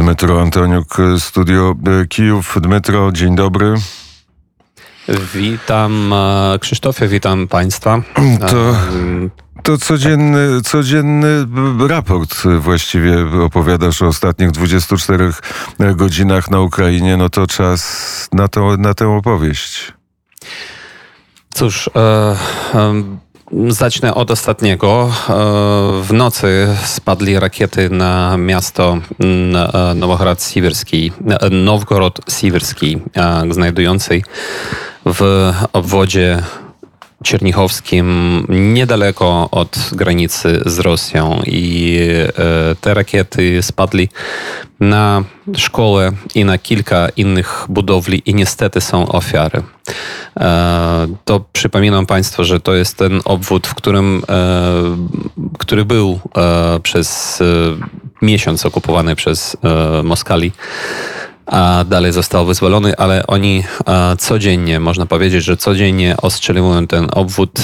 Dmytro Antoniuk, Studio Kijów. Dmytro, dzień dobry. Witam Krzysztofie, witam Państwa. To, to codzienny, codzienny raport właściwie opowiadasz o ostatnich 24 godzinach na Ukrainie. No to czas na, to, na tę opowieść. Cóż, e, e, zacznę od ostatniego. E, w nocy spadli rakiety na miasto Nowogorod Siwerski, Nowgorod Siwerski, znajdujący w obwodzie Czernichowskim, niedaleko od granicy z Rosją. I e, te rakiety spadli na szkołę i na kilka innych budowli, i niestety są ofiary. E, to przypominam Państwu, że to jest ten obwód, w którym, e, który był przez miesiąc okupowany przez Moskali a dalej został wyzwolony, ale oni codziennie, można powiedzieć, że codziennie ostrzeliwują ten obwód e,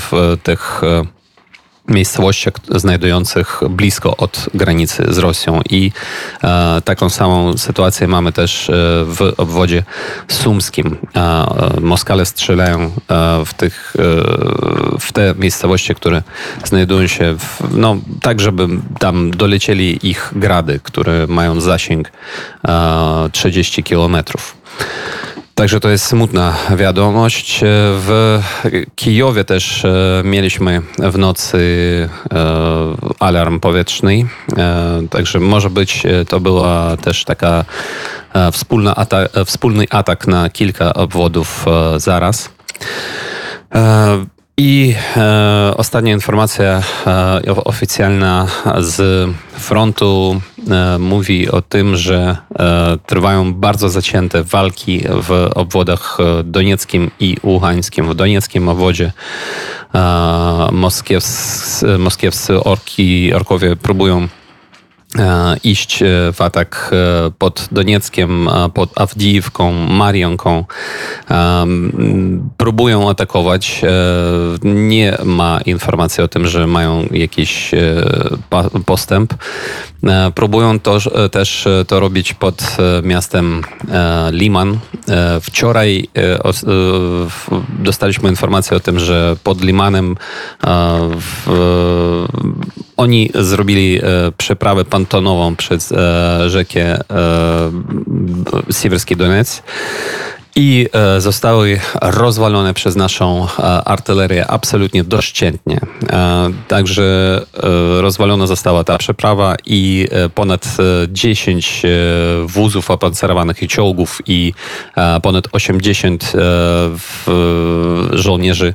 w tych e, miejscowościach znajdujących blisko od granicy z Rosją. I e, taką samą sytuację mamy też e, w obwodzie sumskim. E, Moskale strzelają e, w, tych, e, w te miejscowości, które znajdują się w, no, tak, żeby tam dolecieli ich grady, które mają zasięg 30 kilometrów. Także to jest smutna wiadomość. W Kijowie też e, mieliśmy w nocy e, alarm powietrzny. E, także może być to była też taka wspólna atak, wspólny atak na kilka obwodów zaraz. I e, ostatnia informacja e, oficjalna z frontu e, mówi o tym, że e, trwają bardzo zacięte walki w obwodach e, donieckim i łuchańskim. W donieckim obwodzie e, moskiewscy, moskiewscy orki, orkowie próbują iść e, w atak e, pod Donieckiem, pod Awdijiwką, Marionką. Próbują atakować. Nie ma informacji o tym, że mają jakiś postęp. Próbują to, też to robić pod miastem Liman. Wczoraj dostaliśmy informację o tym, że pod Limanem oni zrobili przeprawę pontonową przez e, rzekę e, Siewierski Donec i e, zostały rozwalone przez naszą e, artylerię absolutnie doszczętnie. E, także rozwalona została ta przeprawa i ponad 10 e, wózów opancerowanych i czołgów i ponad 80 żołnierzy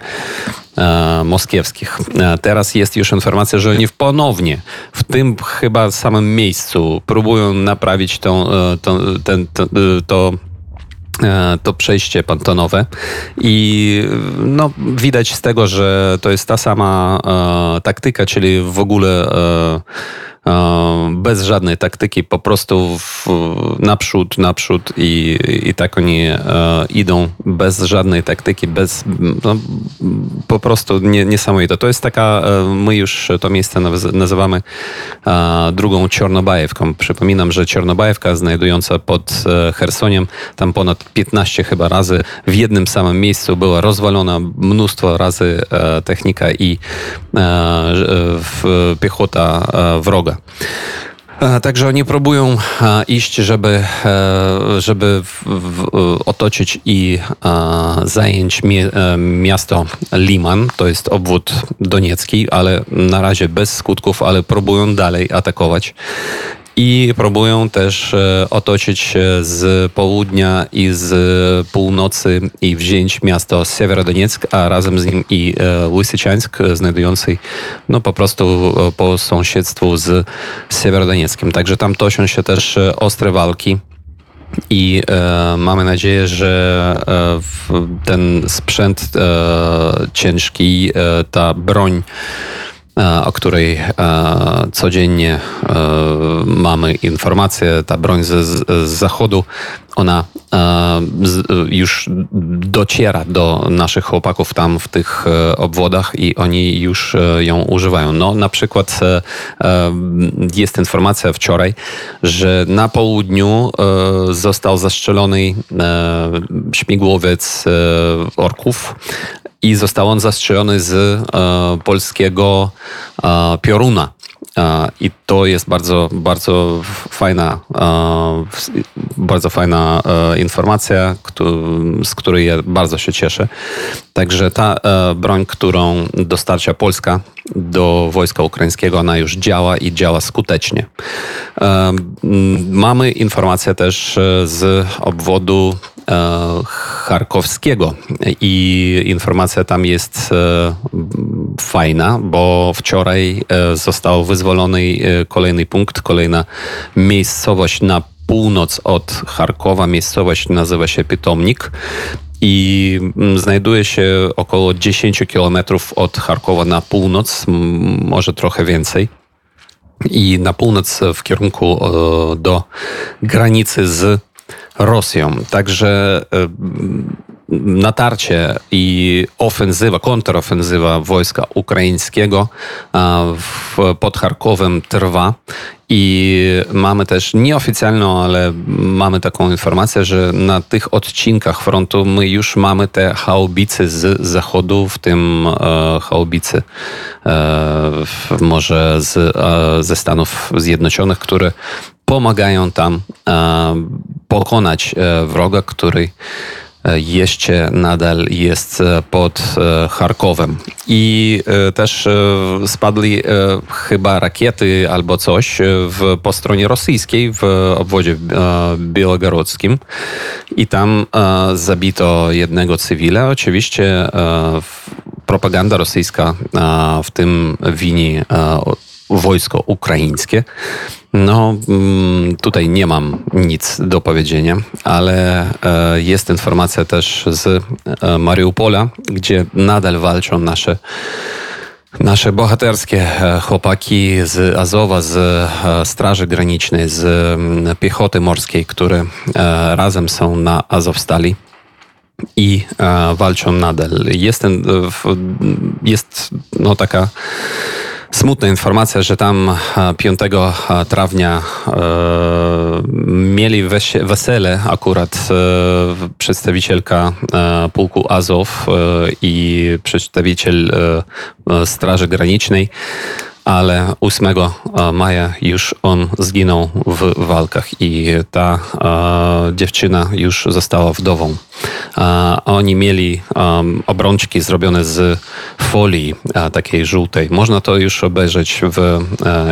moskiewskich. Teraz jest już informacja, że oni ponownie w tym chyba samym miejscu próbują naprawić tą, ten, to, to to przejście pantonowe. I no, widać z tego, że to jest ta sama e, taktyka, czyli w ogóle e, E, bez żadnej taktyki, po prostu w, naprzód, naprzód i, i tak oni e, idą bez żadnej taktyki, bez no, po prostu nie, niesamowite. To jest taka, e, my już to miejsce nazywamy drugą Czornobajewką. Przypominam, że Czornobajewka znajdująca pod Chersoniem, tam ponad 15 chyba razy w jednym samym miejscu była rozwalona mnóstwo razy technika i piechota wroga. E, także oni próbują e, iść, żeby, e, żeby otoczyć i zająć miasto Liman, to jest obwód doniecki, ale na razie bez skutków, ale próbują dalej atakować i próbują też e, otoczyć z południa i z północy i wziąć miasto Siewerodonieck, a razem z nim i e, Łysyczańsk, znajdujący no po prostu e, po sąsiedztwu z Siewerodonieckiem. Także tam toczą się też ostre walki. I e, mamy nadzieję, że e, ten sprzęt e, ciężki, ta broń o której codziennie mamy informacje, ta broń z, z zachodu, ona już dociera do naszych chłopaków tam w tych obwodach i oni już ją używają. No, na przykład jest informacja wczoraj, że na południu został zastrzelony śmigłowiec orków i został on zastrzelony z e, polskiego e, pioruna. E, I to jest bardzo, bardzo fajna, bardzo fajna informacja, z której ja bardzo się cieszę. Także ta broń, którą dostarcza Polska do wojska ukraińskiego, ona już działa i działa skutecznie. Mamy informację też z obwodu Charkowskiego i informacja tam jest fajna, bo wczoraj został wyzwolony kolejny punkt, kolejna miejscowość na północ od Charkowa. Miejscowość nazywa się Pytomnik i mm, znajduje się około 10 kilometrów od Charkowa na północ, może trochę więcej. I na północ w kierunku do granicy z Rosją. Także e, natarcie i ofensywa, kontrofensywa wojska ukraińskiego pod Charkowem trwa. I mamy też nieoficjalną, ale mamy taką informację, że na tych odcinkach frontu my już mamy te haubicy z zachodu, w tym e, e, może z, e, ze Stanów Zjednoczonych, które pomagają tam e, pokonać e, wroga, który jeszcze nadal jest e, pod e, Charkowem. I też spadli chyba rakiety albo coś w, po stronie rosyjskiej w obwodzie białogorodzkim i tam zabito jednego cywila. Oczywiście propaganda rosyjska w tym wini wojsko ukraińskie. No, mm, tutaj nie mam nic do powiedzenia, ale e, jest informacja też z e, Mariupola, gdzie nadal walczą nasze Nasze bohaterskie e, chłopaki z Azowa, z Straży Granicznej, z mm, piechoty morskiej, które razem są na Azowstali i walczą nadal. Jest, ten, jest no, taka Smutna informacja, że tam 5 e, e, trawnia e, mieli wesele akurat e, przedstawicielka e, pułku Azow e, i przedstawiciel Straży Granicznej ale 8 e, maja już on zginął w walkach i ta e, dziewczyna już została wdową. E, oni mieli obrączki zrobione z folii takiej żółtej. Można to już obejrzeć w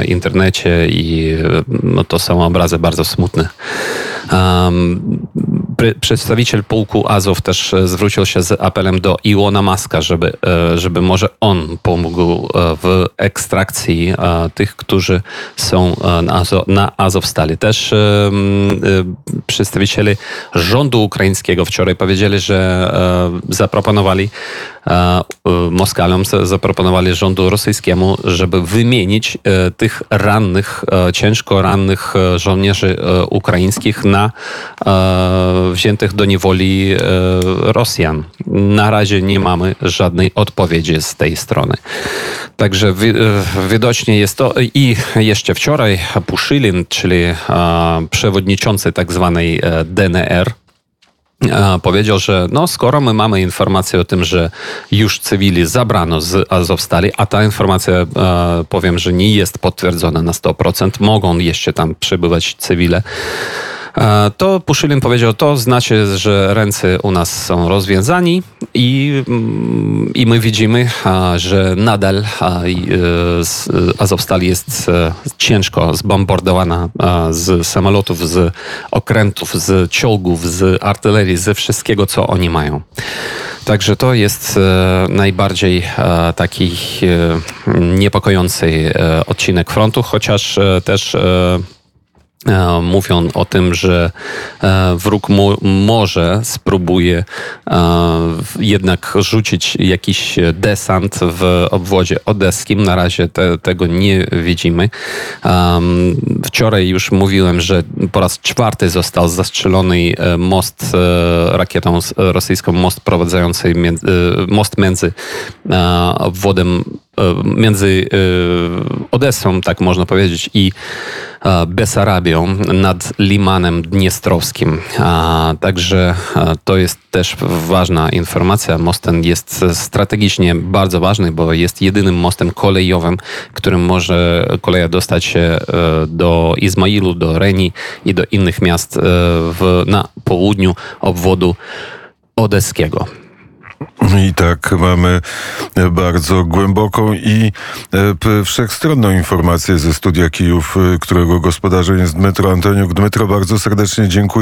internecie i no, to są obrazy bardzo smutne. Przedstawiciel pułku Azow też e, zwrócił się z apelem do Iłona Maska, żeby, e, żeby może on pomógł e, w ekstrakcji tych, którzy są na, na Azowstali. Też przedstawiciele rządu ukraińskiego wczoraj powiedzieli, że zaproponowali Moskalom, zaproponowali rządu rosyjskiemu, żeby wymienić tych rannych, ciężko rannych żołnierzy ukraińskich na wziętych do niewoli e, Rosjan. Na razie nie mamy żadnej odpowiedzi z tej strony. Także e, widocznie jest to i jeszcze wczoraj Puszylin, czyli przewodniczący tak zwanej e, DNR, powiedział, że no, skoro my mamy informację o tym, że już cywili zabrano z Azowstali, a ta informacja, e, powiem, że nie jest potwierdzona na 100%, mogą jeszcze tam przebywać cywile, to Puszylin powiedział, to znaczy, że ręce u nas są rozwiązani i, mm, i my widzimy, że nadal e, Azovstal jest e, ciężko zbombardowana z samolotów, z okrętów, z czołgów, z artylerii, ze wszystkiego, co oni mają. Także to jest najbardziej taki niepokojący odcinek frontu, chociaż też E, Mówią o tym, że e, wróg mo- może spróbuje e, jednak rzucić jakiś desant w obwodzie odeskim. Na razie te, tego nie widzimy. Wczoraj już mówiłem, że po raz czwarty został zastrzelony e, most e, rakietą rosyjską, most prowadzący most między e, obwodem e, między e, Odessą, tak można powiedzieć, i e, Besarabią nad Limanem Dniestrowskim. Także e, to jest też ważna informacja. Most ten jest strategicznie bardzo ważny, bo jest jedynym mostem kolejowym, którym może koleja dostać się e, do Izmailu, do Reni i do innych miast e, w, na południu obwodu odeskiego. I tak mamy bardzo głęboką i e, wszechstronną informację ze studia Kijów, e, którego gospodarzem jest Dmytro Antoniuk. Dmytro, bardzo serdecznie dziękuję.